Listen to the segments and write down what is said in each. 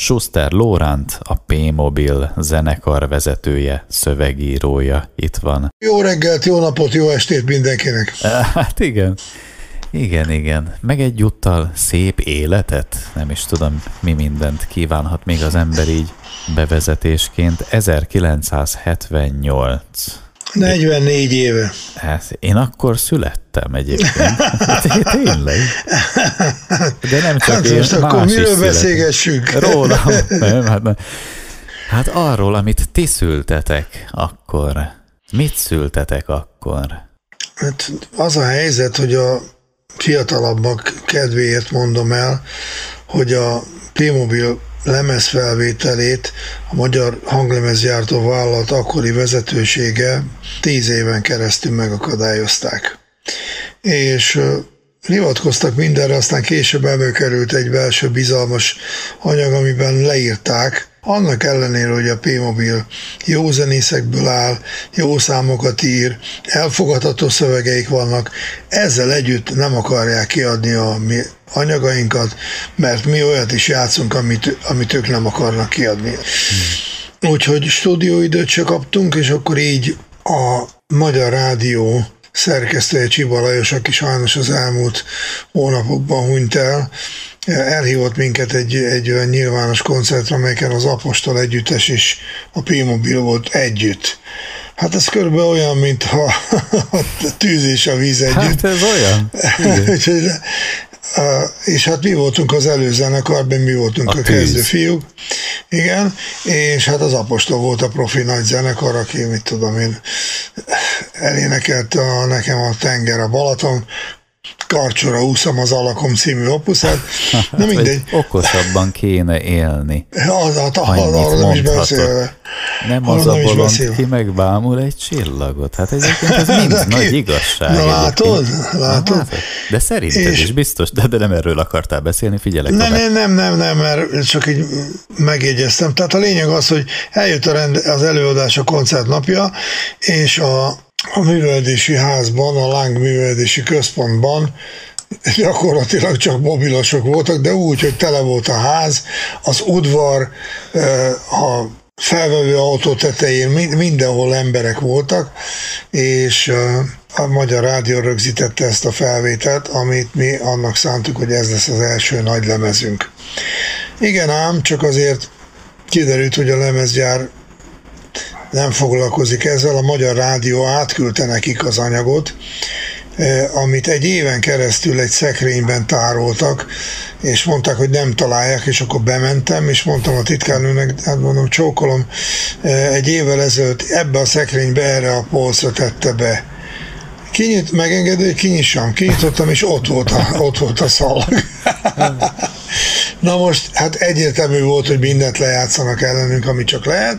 Schuster Lóránt, a P-Mobil zenekar vezetője, szövegírója itt van. Jó reggelt, jó napot, jó estét mindenkinek! Hát igen. Igen, igen. Meg egyúttal szép életet, nem is tudom, mi mindent kívánhat még az ember így bevezetésként. 1978. 44 éve. Hát, én akkor születtem egyébként. Tényleg. De nem csak hát én, most akkor miről beszélgessünk? Rólam. Nem, hát, nem. hát arról, amit ti szültetek akkor. Mit szültetek akkor? Hát az a helyzet, hogy a fiatalabbak kedvéért mondom el, hogy a Playmobil lemezfelvételét a magyar hanglemezgyártó vállalat akkori vezetősége tíz éven keresztül megakadályozták. És hivatkoztak mindenre, aztán később előkerült egy belső bizalmas anyag, amiben leírták, annak ellenére, hogy a P-Mobil jó zenészekből áll, jó számokat ír, elfogadható szövegeik vannak, ezzel együtt nem akarják kiadni a anyagainkat, mert mi olyat is játszunk, amit, amit ők nem akarnak kiadni. Hmm. Úgyhogy stúdióidőt se kaptunk, és akkor így a Magyar Rádió szerkesztője Csiba Lajos, aki sajnos az elmúlt hónapokban hunyt el, elhívott minket egy, egy olyan nyilvános koncertre, amelyeken az Apostol együttes és a P-Mobil volt együtt. Hát ez körülbelül olyan, mint ha a tűz és a víz együtt. Hát ez olyan. és hát mi voltunk az előzenekarban, mi voltunk a, a kezdő fiúk, igen, és hát az Apostol volt a profi nagy zenekar, aki, mit tudom én, elénekelte a, nekem a tenger a Balaton, Karcsora úszom az Alakom című opuszát. Na mindegy. Okosabban kéne élni. Az, az, az, arra nem is beszélve. Nem az a bolond, ki megbámul egy csillagot. Hát egyébként ez mind de nagy ki? igazság. Na látod? látod? Na, De szerinted és... is biztos, de, de nem erről akartál beszélni, figyelek. Nem, nem, nem, nem, nem, mert csak így megjegyeztem. Tehát a lényeg az, hogy eljött a rend, az előadás a koncert napja, és a a művelési házban, a Láng művelési központban gyakorlatilag csak mobilosok voltak, de úgy, hogy tele volt a ház, az udvar, a felvevő autó tetején mindenhol emberek voltak, és a Magyar Rádió rögzítette ezt a felvételt, amit mi annak szántuk, hogy ez lesz az első nagy lemezünk. Igen ám, csak azért kiderült, hogy a lemezgyár nem foglalkozik ezzel, a Magyar Rádió átküldte nekik az anyagot, eh, amit egy éven keresztül egy szekrényben tároltak, és mondták, hogy nem találják, és akkor bementem, és mondtam a titkárnőnek, hát mondom, csókolom, eh, egy évvel ezelőtt ebbe a szekrénybe erre a polcra tette be. Kinyit, megengedő, hogy kinyissam. Kinyitottam, és ott volt a, ott volt a szalag. Na most, hát egyértelmű volt, hogy mindent lejátszanak ellenünk, ami csak lehet,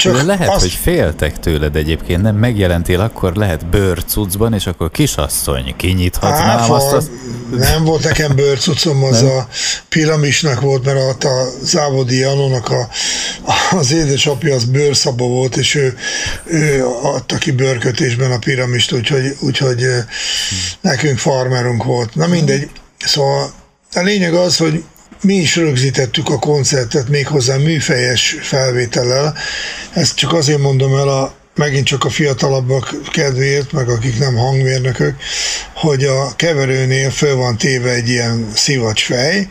csak De lehet, azt... hogy féltek tőled egyébként, nem megjelentél, akkor lehet bőrcucban, és akkor kisasszony, kinyithatnám Áfa, azt, azt... Nem volt nekem bőrcucom, az nem? a piramisnak volt, mert a Závodi Janónak a, az édesapja az bőrszaba volt, és ő, ő adta ki bőrkötésben a piramist, úgyhogy, úgyhogy nekünk farmerunk volt. Na mindegy, szóval a lényeg az, hogy mi is rögzítettük a koncertet méghozzá műfejes felvétellel. Ezt csak azért mondom el a megint csak a fiatalabbak kedvéért, meg akik nem hangmérnökök, hogy a keverőnél föl van téve egy ilyen szivacsfej,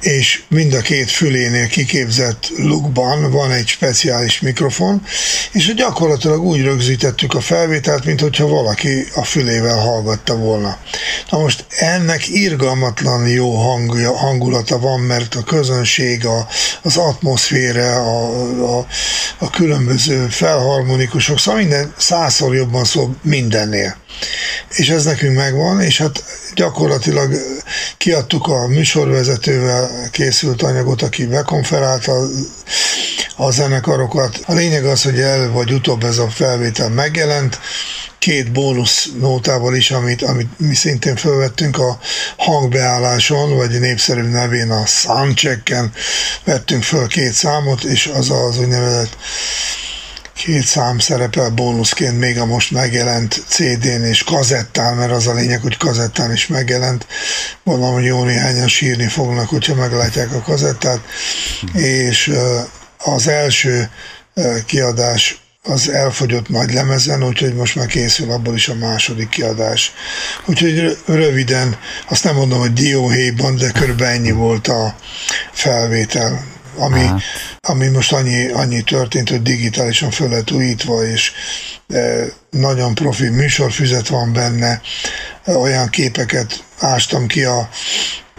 és mind a két fülénél kiképzett lukban van egy speciális mikrofon, és gyakorlatilag úgy rögzítettük a felvételt, mint hogyha valaki a fülével hallgatta volna. Na most ennek irgalmatlan jó hangja, hangulata van, mert a közönség, a, az atmoszféra, a, a, a különböző felharmonikusok, szóval minden százszor jobban szól mindennél. És ez nekünk megvan, és hát gyakorlatilag kiadtuk a műsorvezetővel készült anyagot, aki bekonferálta a, zenekarokat. A lényeg az, hogy el vagy utóbb ez a felvétel megjelent, két bónusz nótával is, amit, amit mi szintén felvettünk a hangbeálláson, vagy népszerű nevén a soundchecken vettünk föl két számot, és az az úgynevezett két szám szerepel bónuszként még a most megjelent CD-n és kazettán, mert az a lényeg, hogy kazettán is megjelent. Mondom, hogy jó néhányan sírni fognak, hogyha meglátják a kazettát. És az első kiadás az elfogyott nagy lemezen, úgyhogy most már készül abból is a második kiadás. Úgyhogy röviden, azt nem mondom, hogy dióhéjban, de körülbelül ennyi volt a felvétel, ami, ami most annyi, annyi történt, hogy digitálisan föl lett újítva, és e, nagyon profi műsorfüzet van benne, olyan képeket ástam ki a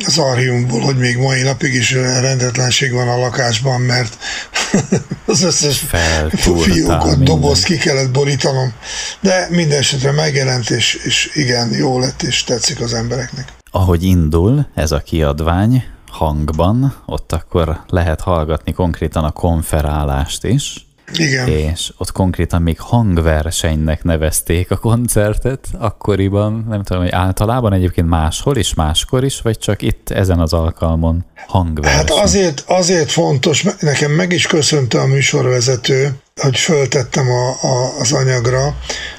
az archiumból, hogy még mai napig is rendetlenség van a lakásban, mert az összes fiókot, doboz ki kellett borítanom, de minden esetre megjelent, és, és igen, jó lett, és tetszik az embereknek. Ahogy indul ez a kiadvány hangban, ott akkor lehet hallgatni konkrétan a konferálást is, igen. És ott konkrétan még hangversenynek nevezték a koncertet akkoriban, nem tudom, hogy általában egyébként máshol is, máskor is, vagy csak itt ezen az alkalmon hangverseny? Hát azért, azért fontos, nekem meg is köszönte a műsorvezető, hogy föltettem a, a, az anyagra,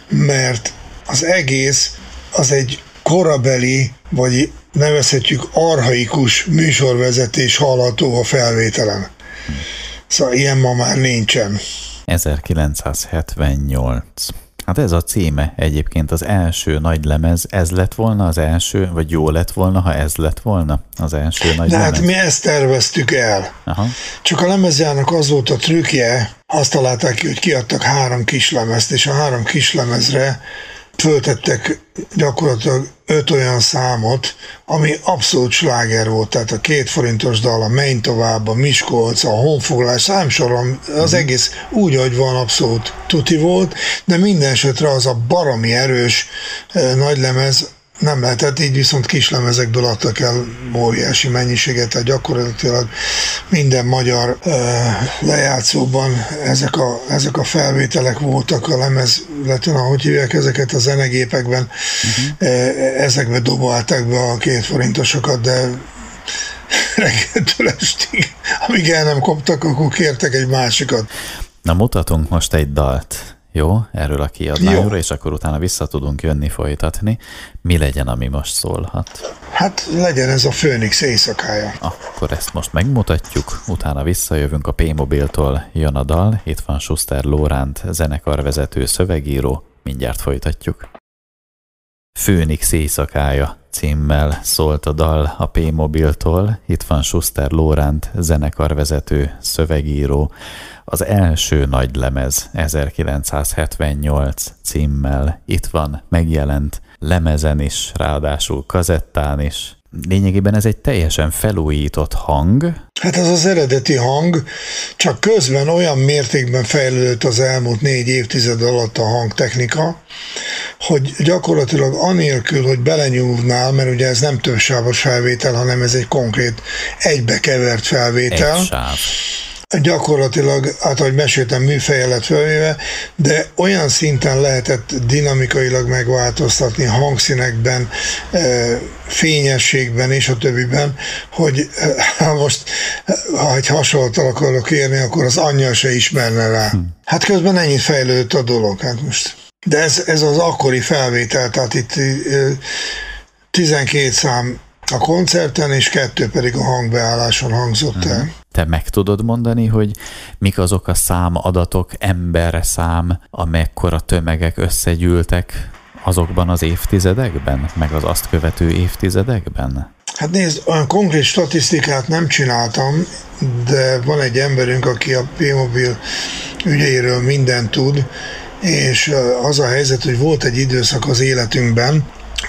mert az egész az egy korabeli, vagy nevezhetjük arhaikus műsorvezetés hallható a felvételen. Szóval ilyen ma már nincsen. 1978. Hát ez a címe egyébként az első nagy lemez, ez lett volna az első, vagy jó lett volna, ha ez lett volna az első nagy De lemez? hát mi ezt terveztük el. Aha. Csak a lemezjának az volt a trükkje, azt találták ki, hogy kiadtak három kislemezt, és a három kislemezre föltettek gyakorlatilag öt olyan számot, ami abszolút sláger volt, tehát a két forintos dal, a Menj tovább, a Miskolc, a Honfoglás, számsorom, az mhm. egész úgy, hogy van, abszolút tuti volt, de minden esetre az a baromi erős eh, nagylemez, nem lehetett, így viszont kislemezekből adtak el óriási mennyiséget, tehát gyakorlatilag minden magyar uh, lejátszóban ezek a, ezek a felvételek voltak a lemez, illetve ahogy hívják ezeket a zenegépekben, uh-huh. uh, ezekbe dobolták be a két forintosokat, de reggeltől estig, amíg el nem koptak, akkor kértek egy másikat. Na mutatunk most egy dalt. Jó, erről a kiadványról, és akkor utána vissza tudunk jönni, folytatni. Mi legyen, ami most szólhat? Hát legyen ez a Főnix éjszakája. Akkor ezt most megmutatjuk, utána visszajövünk a P-mobiltól, jön a dal, itt van Schuster Lóránt, zenekarvezető, szövegíró, mindjárt folytatjuk. Főnix éjszakája címmel szólt a dal a P-mobiltól, itt van Schuster Lóránt, zenekarvezető, szövegíró, az első nagy lemez 1978 címmel itt van, megjelent lemezen is, ráadásul kazettán is. Lényegében ez egy teljesen felújított hang. Hát ez az eredeti hang, csak közben olyan mértékben fejlődött az elmúlt négy évtized alatt a hangtechnika, hogy gyakorlatilag anélkül, hogy belenyúlnál, mert ugye ez nem többsávos felvétel, hanem ez egy konkrét egybekevert felvétel. Egy sáv gyakorlatilag, hát ahogy meséltem, műfeje lett felvéve, de olyan szinten lehetett dinamikailag megváltoztatni hangszínekben, e, fényességben és a többiben, hogy ha most, ha egy hasonlót akarok érni, akkor az anyja se ismerne rá. Hm. Hát közben ennyit fejlődött a dolog, hát most. De ez, ez az akkori felvétel, tehát itt 12 szám a koncerten, és kettő pedig a hangbeálláson hangzott el. Te meg tudod mondani, hogy mik azok a számadatok, szám, amekkora tömegek összegyűltek azokban az évtizedekben, meg az azt követő évtizedekben? Hát nézd, olyan konkrét statisztikát nem csináltam, de van egy emberünk, aki a P-Mobil ügyeiről mindent tud, és az a helyzet, hogy volt egy időszak az életünkben,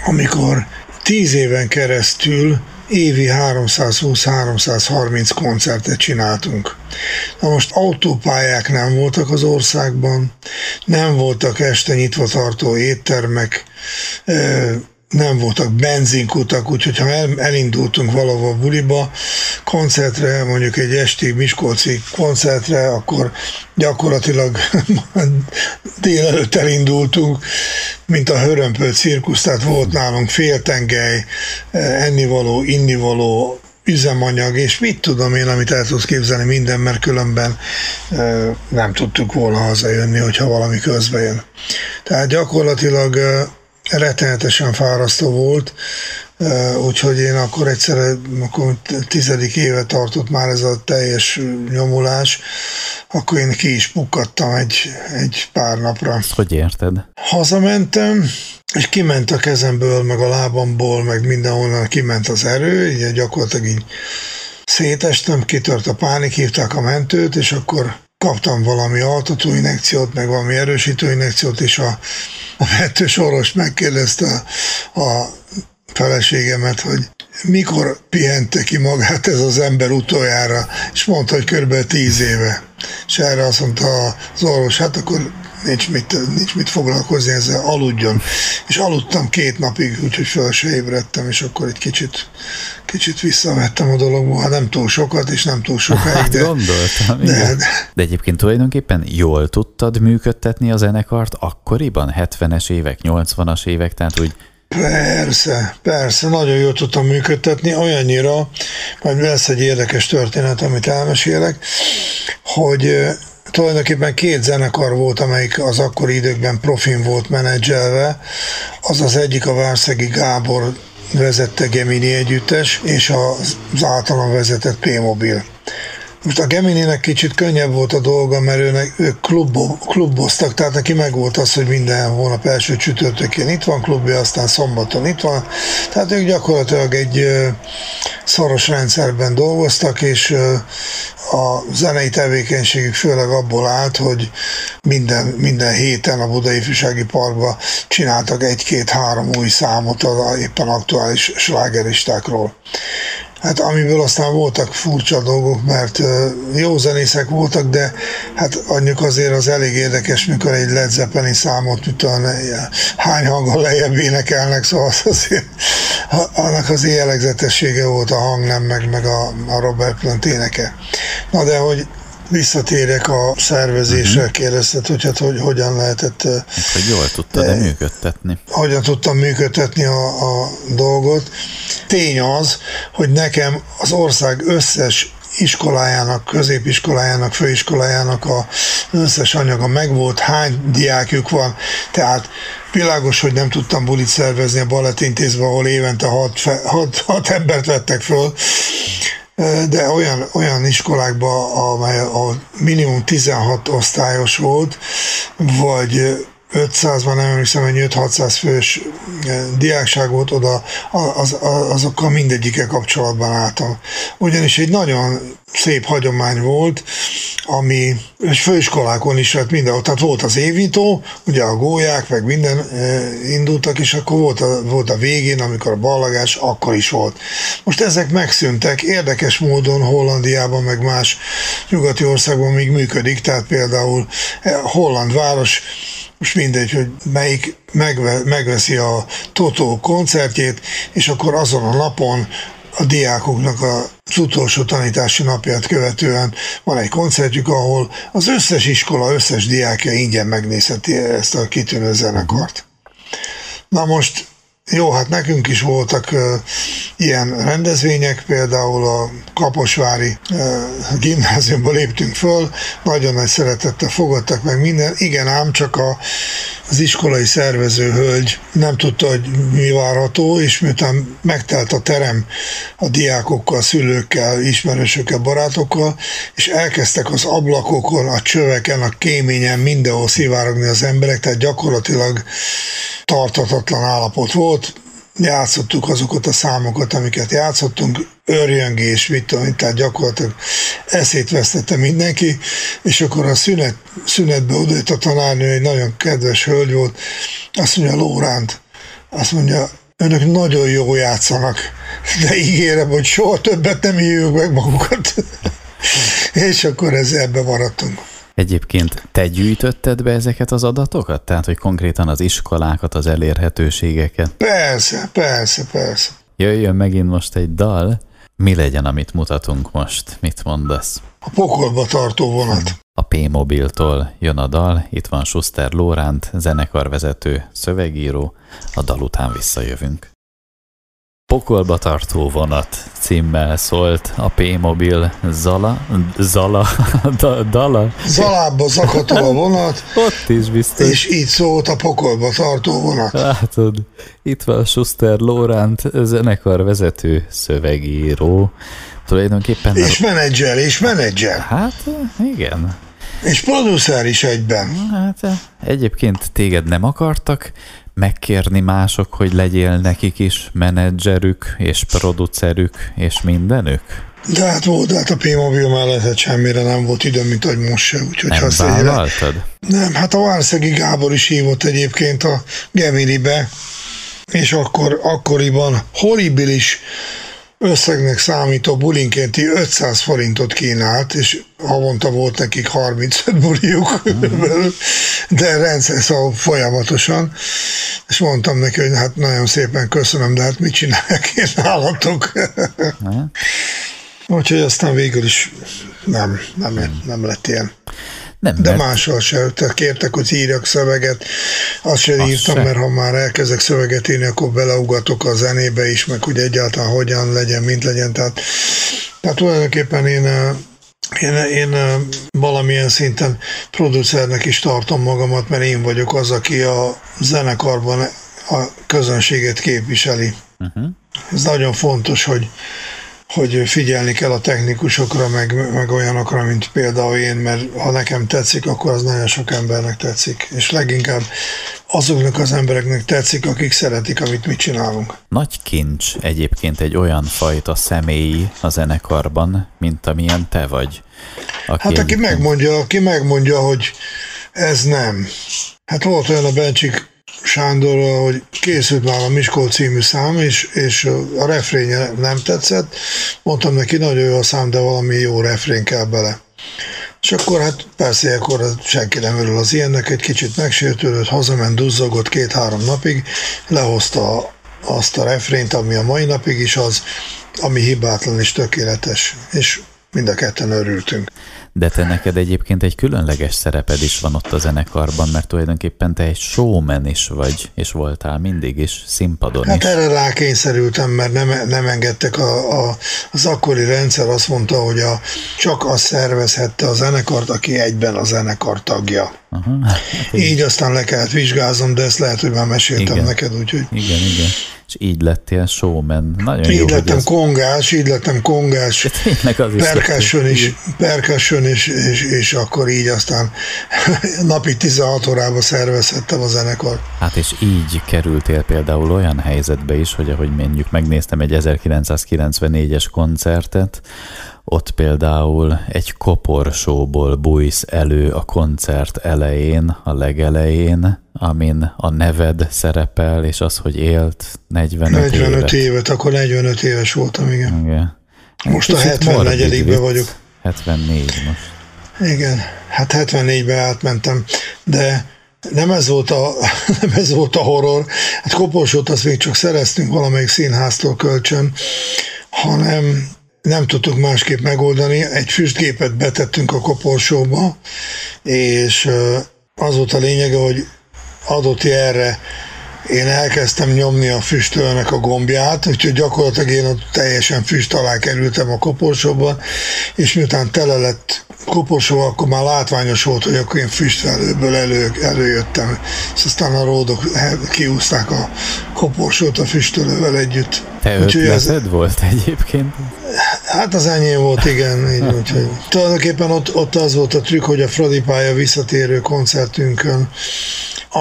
amikor tíz éven keresztül évi 320-330 koncertet csináltunk. Na most autópályák nem voltak az országban, nem voltak este nyitva tartó éttermek, nem voltak benzinkutak, úgyhogy ha el, elindultunk valahol buliba, koncertre, mondjuk egy esti Miskolci koncertre, akkor gyakorlatilag délelőtt elindultunk, mint a hörömpöl cirkusz, tehát volt nálunk féltengely, ennivaló, innivaló, üzemanyag, és mit tudom én, amit el tudsz képzelni minden, mert különben nem tudtuk volna hazajönni, hogyha valami közbe jön. Tehát gyakorlatilag rettenetesen fárasztó volt, úgyhogy én akkor egyszer, akkor tizedik éve tartott már ez a teljes nyomulás, akkor én ki is pukkadtam egy, egy pár napra. Hogy érted? Hazamentem, és kiment a kezemből, meg a lábamból, meg mindenhonnan kiment az erő, így gyakorlatilag így szétestem, kitört a pánik, hívták a mentőt, és akkor kaptam valami altatóinekciót, meg valami erősítőinekciót, és a, a mentős orvos megkérdezte a, a feleségemet, hogy mikor pihente ki magát ez az ember utoljára, és mondta, hogy kb. tíz éve. És erre azt mondta az orvos, hát akkor nincs mit, nincs mit foglalkozni ezzel, aludjon. És aludtam két napig, úgyhogy fel se ébredtem, és akkor egy kicsit, kicsit visszavettem a dologból, hát nem túl sokat, és nem túl sokáig. Hát de, gondoltam, de, de, de egyébként tulajdonképpen jól tudtad működtetni a zenekart akkoriban, 70-es évek, 80-as évek, tehát úgy Persze, persze, nagyon jól tudtam működtetni, olyannyira, majd lesz egy érdekes történet, amit elmesélek, hogy tulajdonképpen két zenekar volt, amelyik az akkori időkben profin volt menedzselve. Az az egyik a Várszegi Gábor vezette Gemini együttes, és az általam vezetett P-Mobil. Most a Gemininek kicsit könnyebb volt a dolga, mert őnek, ők klubbo, kluboztak, tehát neki meg volt az, hogy minden hónap első csütörtökén itt van klubja, aztán szombaton itt van. Tehát ők gyakorlatilag egy szoros rendszerben dolgoztak, és a zenei tevékenységük főleg abból állt, hogy minden, minden héten a Budai Ifjúsági Parkban csináltak egy-két-három új számot az éppen aktuális slágeristákról. Hát amiből aztán voltak furcsa dolgok, mert jó zenészek voltak, de hát anyjuk azért az elég érdekes, mikor egy Led Zeppelin számot, tudom, hány hangon lejjebb énekelnek, szóval az azért, annak az jellegzetessége volt a hang, nem meg, meg a, a Robert Plant éneke. Na de hogy visszatérek a szervezésre, uh-huh. kérdezted, hogy hát hogy, hogyan lehetett... Hogy jól tudtad e, működtetni. Hogyan tudtam működtetni a, a dolgot. Tény az, hogy nekem az ország összes iskolájának, középiskolájának, főiskolájának a összes anyaga megvolt, hány diákjuk van, tehát világos, hogy nem tudtam bulit szervezni a balettintézbe, ahol évente hat, hat, hat embert vettek föl, de olyan, olyan iskolákban, amely a minimum 16 osztályos volt, vagy 500-ban nem emlékszem, hogy 5-600 fős diákság volt oda, az, az, azokkal mindegyike kapcsolatban álltam. Ugyanis egy nagyon szép hagyomány volt, ami és főiskolákon is, hát mindenhol, tehát volt az évító, ugye a gólyák, meg minden e, indultak, és akkor volt a, volt a végén, amikor a ballagás, akkor is volt. Most ezek megszűntek, érdekes módon Hollandiában, meg más nyugati országban még működik, tehát például Holland város most mindegy, hogy melyik megve, megveszi a Totó koncertjét, és akkor azon a napon a diákoknak az utolsó tanítási napját követően van egy koncertjük, ahol az összes iskola, összes diákja ingyen megnézheti ezt a kitűnő zenekart. Na most jó, hát nekünk is voltak uh, ilyen rendezvények, például a Kaposvári uh, gimnáziumba léptünk föl, nagyon nagy szeretettel fogadtak meg minden, igen ám csak a, az iskolai szervező hölgy nem tudta, hogy mi várható, és miután megtelt a terem a diákokkal, szülőkkel, ismerősökkel, barátokkal, és elkezdtek az ablakokon, a csöveken, a kéményen mindenhol szivárogni az emberek, tehát gyakorlatilag tartatatlan állapot volt, játszottuk azokat a számokat, amiket játszottunk, örjöngés, mit tudom, tehát gyakorlatilag eszét vesztette mindenki, és akkor a szünet, szünetbe odajött a tanárnő, egy nagyon kedves hölgy volt, azt mondja, Lóránt, azt mondja, önök nagyon jó játszanak, de ígérem, hogy soha többet nem írjuk meg magukat. és akkor ez ebbe maradtunk. Egyébként te gyűjtötted be ezeket az adatokat? Tehát, hogy konkrétan az iskolákat, az elérhetőségeket? Persze, persze, persze. Jöjjön megint most egy dal. Mi legyen, amit mutatunk most? Mit mondasz? A pokolba tartó vonat. A P-mobiltól jön a dal, itt van Schuster Lóránt, zenekarvezető, szövegíró, a dal után visszajövünk. Pokolba tartó vonat címmel szólt a P-mobil Zala, Zala, da, Dala. Zalába zakató a vonat. Ott is biztos. És így szólt a pokolba tartó vonat. Látod, itt van Schuster Lóránt, zenekar vezető, szövegíró. Tulajdonképpen... És menedzser, és menedzser. Hát, igen. És producer is egyben. Hát, egyébként téged nem akartak, megkérni mások, hogy legyél nekik is menedzserük, és producerük, és mindenük? De hát volt, de hát a P-Mobil mellett hát semmire nem volt idő, mint hogy most se. Úgyhogy nem vállaltad? Nem, hát a Várszegi Gábor is hívott egyébként a Gemini-be, és akkor, akkoriban horribilis összegnek számító bulinkénti 500 forintot kínált, és havonta volt nekik 35 buliuk, de rendszer, szóval folyamatosan, és mondtam neki, hogy hát nagyon szépen köszönöm, de hát mit csinálják én nálatok? Úgyhogy aztán végül is nem, nem, nem lett ilyen. Nem, De mert... máshol se. Tehát kértek, hogy írjak szöveget. Azt sem Azt írtam, se. mert ha már elkezdek szöveget írni, akkor beleugatok a zenébe is, meg hogy egyáltalán hogyan legyen, mint legyen. Tehát, tehát tulajdonképpen én én, én valamilyen szinten producernek is tartom magamat, mert én vagyok az, aki a zenekarban a közönséget képviseli. Uh-huh. Ez nagyon fontos, hogy, hogy figyelni kell a technikusokra, meg, meg olyanokra, mint például én, mert ha nekem tetszik, akkor az nagyon sok embernek tetszik. És leginkább azoknak az embereknek tetszik, akik szeretik, amit mi csinálunk. Nagy kincs egyébként egy olyan fajta személyi a zenekarban, mint amilyen te vagy. Aki hát aki megmondja, aki megmondja, hogy ez nem. Hát volt olyan a Bencsik Sándor, hogy készült már a Miskol című szám, és, és a refrénye nem tetszett. Mondtam neki, nagyon jó a szám, de valami jó refrén kell bele. És akkor hát persze, akkor senki nem örül az ilyennek, egy kicsit megsértődött, hazament, duzzogott két-három napig, lehozta azt a refrént, ami a mai napig is az, ami hibátlan és tökéletes, és mind a ketten örültünk. De te neked egyébként egy különleges szereped is van ott a zenekarban, mert tulajdonképpen te egy showman is vagy, és voltál mindig is színpadon hát is. erre rákényszerültem, mert nem, nem engedtek a, a, az akkori rendszer, azt mondta, hogy a, csak az szervezhette a zenekart, aki egyben a zenekar tagja. Aha, hát így aztán le kellett vizsgáznom, de ezt lehet, hogy már meséltem igen. neked, úgyhogy... Igen, igen és így lettél showman. Nagyon így jó, lettem ez... kongás, így lettem kongás, percussion is, percussion is, és, és akkor így aztán napi 16 órába szervezhettem a zenekar. Hát és így kerültél például olyan helyzetbe is, hogy ahogy mondjuk megnéztem egy 1994-es koncertet, ott például egy koporsóból bújsz elő a koncert elején, a legelején, amin a neved szerepel, és az, hogy élt 45, 45 évet. évet. akkor 45 éves voltam, igen. igen. Most a 74 vagyok. 74 most. Igen, hát 74-be átmentem, de nem ez volt a, nem ez volt a horror. Hát koporsót azt még csak szereztünk valamelyik színháztól kölcsön, hanem nem tudtuk másképp megoldani. Egy füstgépet betettünk a koporsóba, és az volt a lényege, hogy adott erre én elkezdtem nyomni a füstölnek a gombját, úgyhogy gyakorlatilag én ott teljesen füst alá kerültem a koporsóban, és miután tele lett koporsó, akkor már látványos volt, hogy akkor én füstfelőből elő, előjöttem, és aztán a ródok kiúzták a koporsót a füstölővel együtt. Te ötleted ez, volt egyébként? Hát az enyém volt, igen. Így, úgyhogy. Tulajdonképpen ott, ott az volt a trükk, hogy a Fradi pálya visszatérő koncertünkön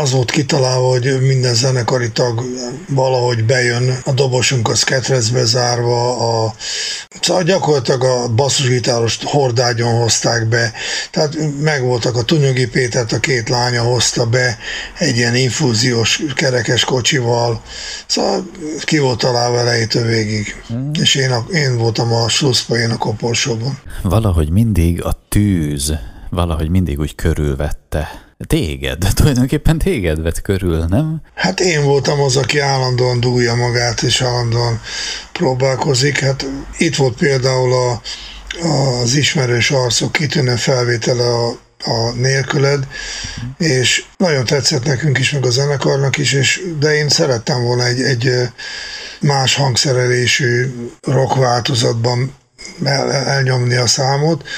az volt kitalálva, hogy minden zenekari tag valahogy bejön, a dobosunk az ketrezbe zárva, a, szóval gyakorlatilag a basszusgitárost hordágyon hozták be, tehát megvoltak a Tunyogi Pétert, a két lánya hozta be egy ilyen infúziós kerekes kocsival, szóval ki volt találva elejétől végig. Mm. És én, a, én voltam a slusszpa, én a koporsóban. Valahogy mindig a tűz, valahogy mindig úgy körülvette Téged, tulajdonképpen téged vett körül, nem? Hát én voltam az, aki állandóan dúlja magát, és állandóan próbálkozik. Hát itt volt például a, az ismerős arcok kitűnő felvétele a, a nélküled, és nagyon tetszett nekünk is, meg a zenekarnak is, és, de én szerettem volna egy, egy más hangszerelésű rock változatban el, elnyomni a számot.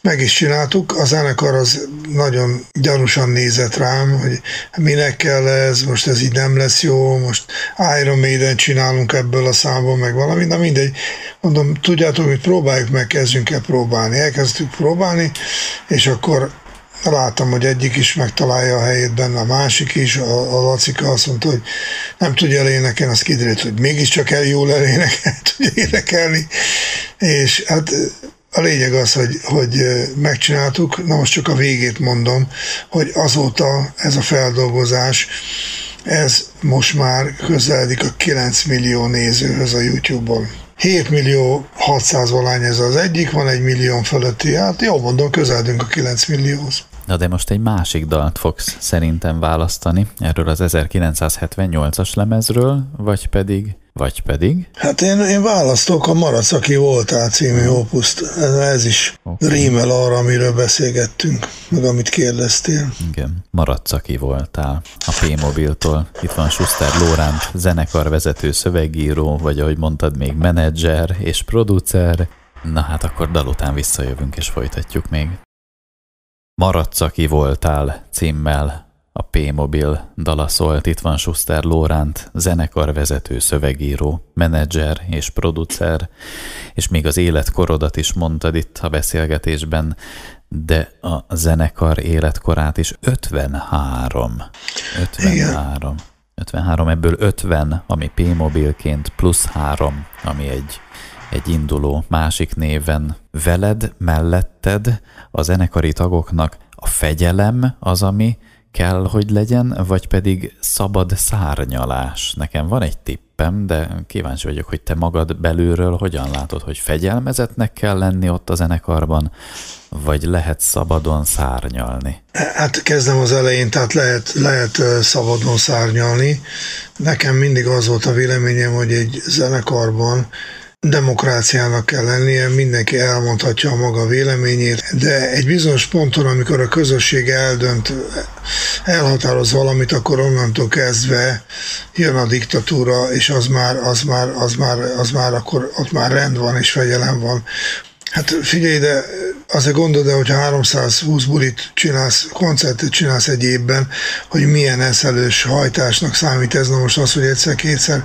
Meg is csináltuk, a zenekar az nagyon gyanúsan nézett rám, hogy minek kell ez, most ez így nem lesz jó, most Iron Maiden csinálunk ebből a számból, meg valami, de mindegy. Mondom, tudjátok, hogy próbáljuk meg, kezdjünk el próbálni. Elkezdtük próbálni, és akkor láttam, hogy egyik is megtalálja a helyét benne, a másik is, a, a Lacika azt mondta, hogy nem tudja elénekelni, az kiderült, hogy mégiscsak el jól elénekel, tudja énekelni, és hát a lényeg az, hogy, hogy megcsináltuk, na most csak a végét mondom, hogy azóta ez a feldolgozás, ez most már közeledik a 9 millió nézőhöz a YouTube-on. 7 millió 600 valány ez az egyik, van egy millió fölötti, hát jó mondom, közeledünk a 9 millióhoz. Na de most egy másik dalt fogsz szerintem választani erről az 1978-as lemezről, vagy pedig vagy pedig? Hát én, én választok a Maradsz, aki voltál című opuszt. Ez, ez is okay. rímel arra, amiről beszélgettünk, meg amit kérdeztél. Igen, Maradsz, aki voltál. A P-mobiltól. Itt van Schuster Lóránt, zenekarvezető, szövegíró, vagy ahogy mondtad, még menedzser és producer. Na hát akkor dal után visszajövünk és folytatjuk még. Maradsz, aki voltál címmel a P-mobil dala szólt, itt van Schuster Lóránt, zenekarvezető, szövegíró, menedzser és producer, és még az életkorodat is mondtad itt a beszélgetésben, de a zenekar életkorát is 53. 53. Igen. 53, ebből 50, ami P-mobilként, plusz 3, ami egy, egy induló másik néven. Veled, melletted a zenekari tagoknak a fegyelem az, ami kell, hogy legyen, vagy pedig szabad szárnyalás. Nekem van egy tippem, de kíváncsi vagyok, hogy te magad belülről hogyan látod, hogy fegyelmezetnek kell lenni ott a zenekarban, vagy lehet szabadon szárnyalni? Hát kezdem az elején, tehát lehet, lehet szabadon szárnyalni. Nekem mindig az volt a véleményem, hogy egy zenekarban demokráciának kell lennie, mindenki elmondhatja a maga véleményét, de egy bizonyos ponton, amikor a közösség eldönt, elhatároz valamit, akkor onnantól kezdve jön a diktatúra, és az már, az már, az már, az már akkor ott már rend van és fegyelem van. Hát figyelj, de azért gondolod hogy hogyha 320 bulit csinálsz, koncertet csinálsz egy évben, hogy milyen eszelős hajtásnak számít ez. Na most az, hogy egyszer-kétszer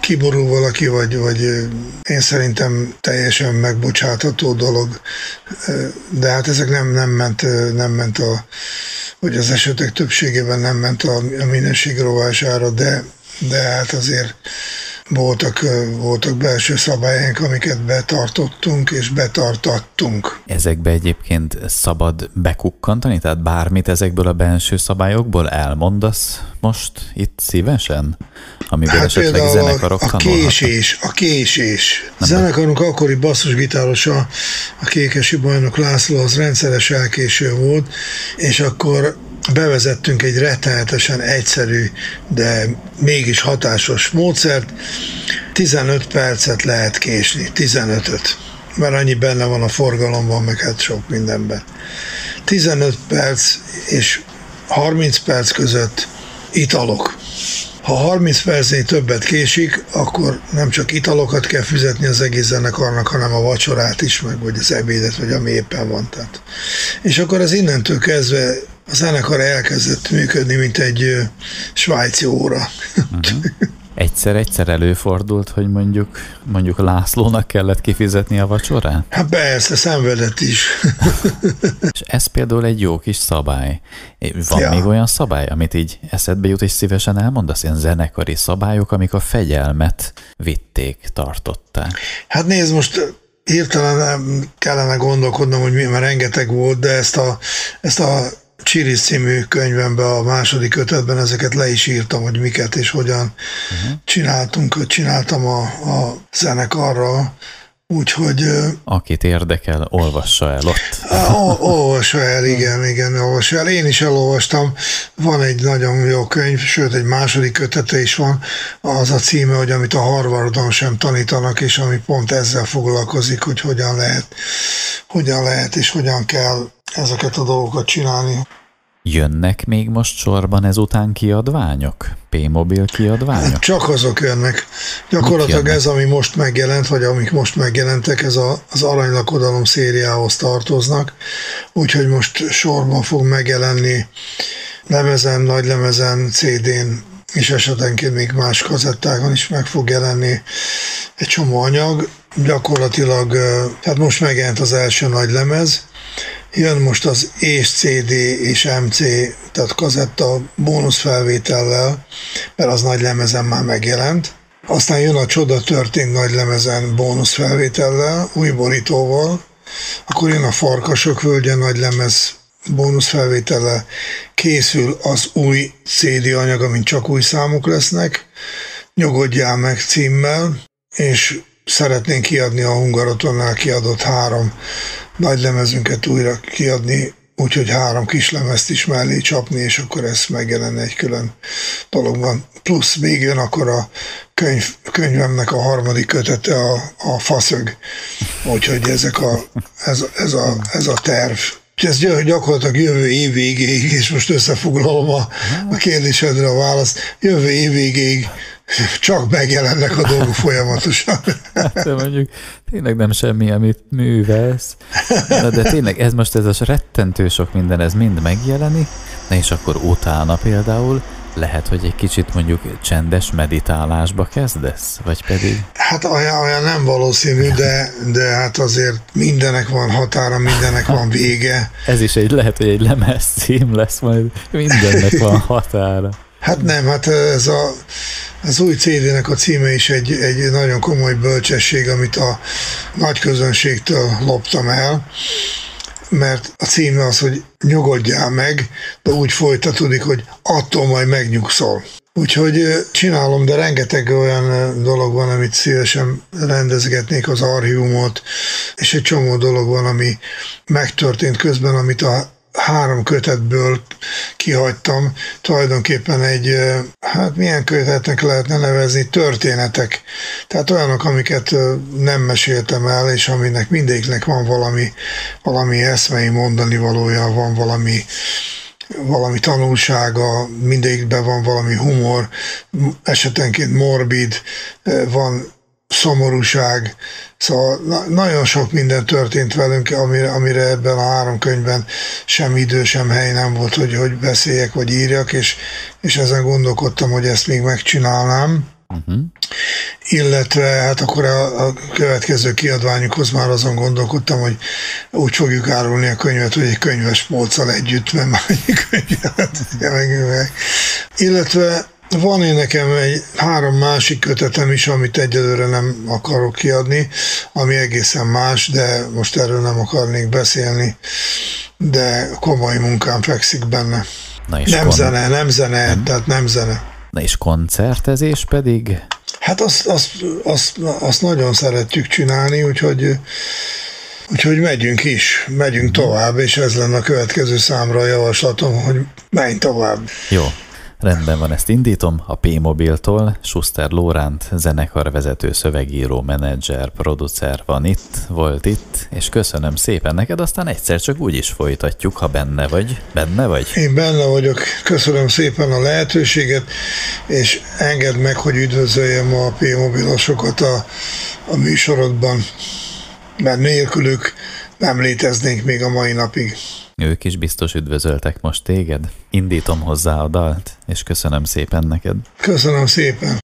kiborul valaki, vagy, vagy én szerintem teljesen megbocsátható dolog. De hát ezek nem, nem, ment, nem ment a, vagy az esetek többségében nem ment a, a minőség rovására, de, de hát azért voltak, voltak belső szabályaink, amiket betartottunk és betartattunk. Ezekbe egyébként szabad bekukkantani? Tehát bármit ezekből a belső szabályokból elmondasz most itt szívesen? Amiből hát esetleg zenekarok a, a késés, a késés. Nem Zenekarunk be... akkori basszusgitárosa, a kékesi bajnok László, az rendszeres elkéső volt, és akkor bevezettünk egy rettenetesen egyszerű, de mégis hatásos módszert. 15 percet lehet késni, 15-öt, mert annyi benne van a forgalomban, meg hát sok mindenben. 15 perc és 30 perc között italok. Ha 30 percnél többet késik, akkor nem csak italokat kell fizetni az egész zenekarnak, hanem a vacsorát is, meg vagy az ebédet, vagy ami éppen van. Tehát. És akkor az innentől kezdve a zenekar elkezdett működni, mint egy svájci óra. Uh-huh. Egyszer-egyszer előfordult, hogy mondjuk, mondjuk Lászlónak kellett kifizetni a vacsorát? Hát persze, szenvedett is. és ez például egy jó kis szabály. Van ja. még olyan szabály, amit így eszedbe jut és szívesen elmondasz? Ilyen zenekari szabályok, amik a fegyelmet vitték, tartották. Hát nézd, most hirtelen kellene gondolkodnom, hogy mi, mert rengeteg volt, de ezt a, ezt a Csiris című könyvemben, a második ötötben ezeket le is írtam, hogy miket és hogyan uh-huh. csináltunk, csináltam a, a zenekarra, Úgyhogy... Akit érdekel, olvassa el ott. olvassa el, igen, igen, olvassa el. Én is elolvastam. Van egy nagyon jó könyv, sőt, egy második kötete is van. Az a címe, hogy amit a Harvardon sem tanítanak, és ami pont ezzel foglalkozik, hogy hogyan lehet, hogyan lehet és hogyan kell ezeket a dolgokat csinálni. Jönnek még most sorban ezután kiadványok? P-mobil kiadványok? Hát csak azok jönnek. Gyakorlatilag ez, ami most megjelent, vagy amik most megjelentek, ez a, az aranylakodalom szériához tartoznak, úgyhogy most sorban fog megjelenni lemezen, nagy lemezen, CD-n, és esetenként még más kazettákon is meg fog jelenni egy csomó anyag. Gyakorlatilag, tehát most megjelent az első nagy lemez, Jön most az és CD és MC, tehát kazetta bónuszfelvétellel, mert az nagy lemezen már megjelent. Aztán jön a Csoda történt nagy lemezen bónuszfelvétellel, új borítóval, akkor jön a Farkasok völgye nagy lemez bónuszfelvétellel, készül az új CD anyag, amint csak új számok lesznek, Nyugodjál meg címmel, és szeretnénk kiadni a Hungarotonál kiadott három nagy lemezünket újra kiadni, úgyhogy három kis lemezt is mellé csapni, és akkor ez megjelenne egy külön dologban. Plusz még jön akkor a könyv, könyvemnek a harmadik kötete, a, a faszög. Úgyhogy ezek a, ez, ez, a, ez a terv. Ez gyakorlatilag jövő év végéig, és most összefoglalom a, a kérdésedre a választ, jövő év végéig csak megjelennek a dolgok folyamatosan. Hát, mondjuk tényleg nem semmi, amit művelsz. Na, de tényleg ez most ez a rettentő sok minden, ez mind megjelenik, na és akkor utána például lehet, hogy egy kicsit mondjuk csendes meditálásba kezdesz, vagy pedig? Hát olyan, olyan nem valószínű, de, de hát azért mindenek van határa, mindenek van vége. Ez is egy, lehet, hogy egy lemez cím lesz, majd mindennek van határa. Hát nem, hát ez a, az új CD-nek a címe is egy, egy nagyon komoly bölcsesség, amit a nagy közönségtől loptam el, mert a címe az, hogy nyugodjál meg, de úgy folytatódik, hogy attól majd megnyugszol. Úgyhogy csinálom, de rengeteg olyan dolog van, amit szívesen rendezgetnék az archívumot, és egy csomó dolog van, ami megtörtént közben, amit a három kötetből kihagytam, tulajdonképpen egy, hát milyen kötetnek lehetne nevezni, történetek. Tehát olyanok, amiket nem meséltem el, és aminek mindegyiknek van valami, valami eszmei mondani valója, van valami valami tanulsága, mindegyikben van valami humor, esetenként morbid, van szomorúság, szóval na- nagyon sok minden történt velünk, amire, amire ebben a három könyvben sem idő, sem hely nem volt, hogy, hogy beszéljek vagy írjak, és, és ezen gondolkodtam, hogy ezt még megcsinálnám. Uh-huh. Illetve hát akkor a, a következő kiadványukhoz már azon gondolkodtam, hogy úgy fogjuk árulni a könyvet, hogy egy könyves polccal együtt, mert már egy könyvet Illetve van én nekem egy három másik kötetem is, amit egyelőre nem akarok kiadni, ami egészen más, de most erről nem akarnék beszélni, de komoly munkám fekszik benne. Na és nem kon... zene, nem zene, nem? tehát nem zene. Na és koncertezés pedig? Hát azt, azt, azt, azt nagyon szeretjük csinálni, úgyhogy Úgyhogy megyünk is, megyünk tovább, és ez lenne a következő számra a javaslatom, hogy menj tovább. Jó, Rendben van, ezt indítom. A P-Mobiltól Schuster Lóránt, zenekarvezető, szövegíró, menedzser, producer van itt, volt itt, és köszönöm szépen neked, aztán egyszer csak úgy is folytatjuk, ha benne vagy. Benne vagy? Én benne vagyok. Köszönöm szépen a lehetőséget, és engedd meg, hogy üdvözöljem a P-Mobilosokat a, a műsorodban, mert nélkülük nem léteznénk még a mai napig. Ők is biztos üdvözöltek most téged. Indítom hozzá a dalt, és köszönöm szépen neked. Köszönöm szépen.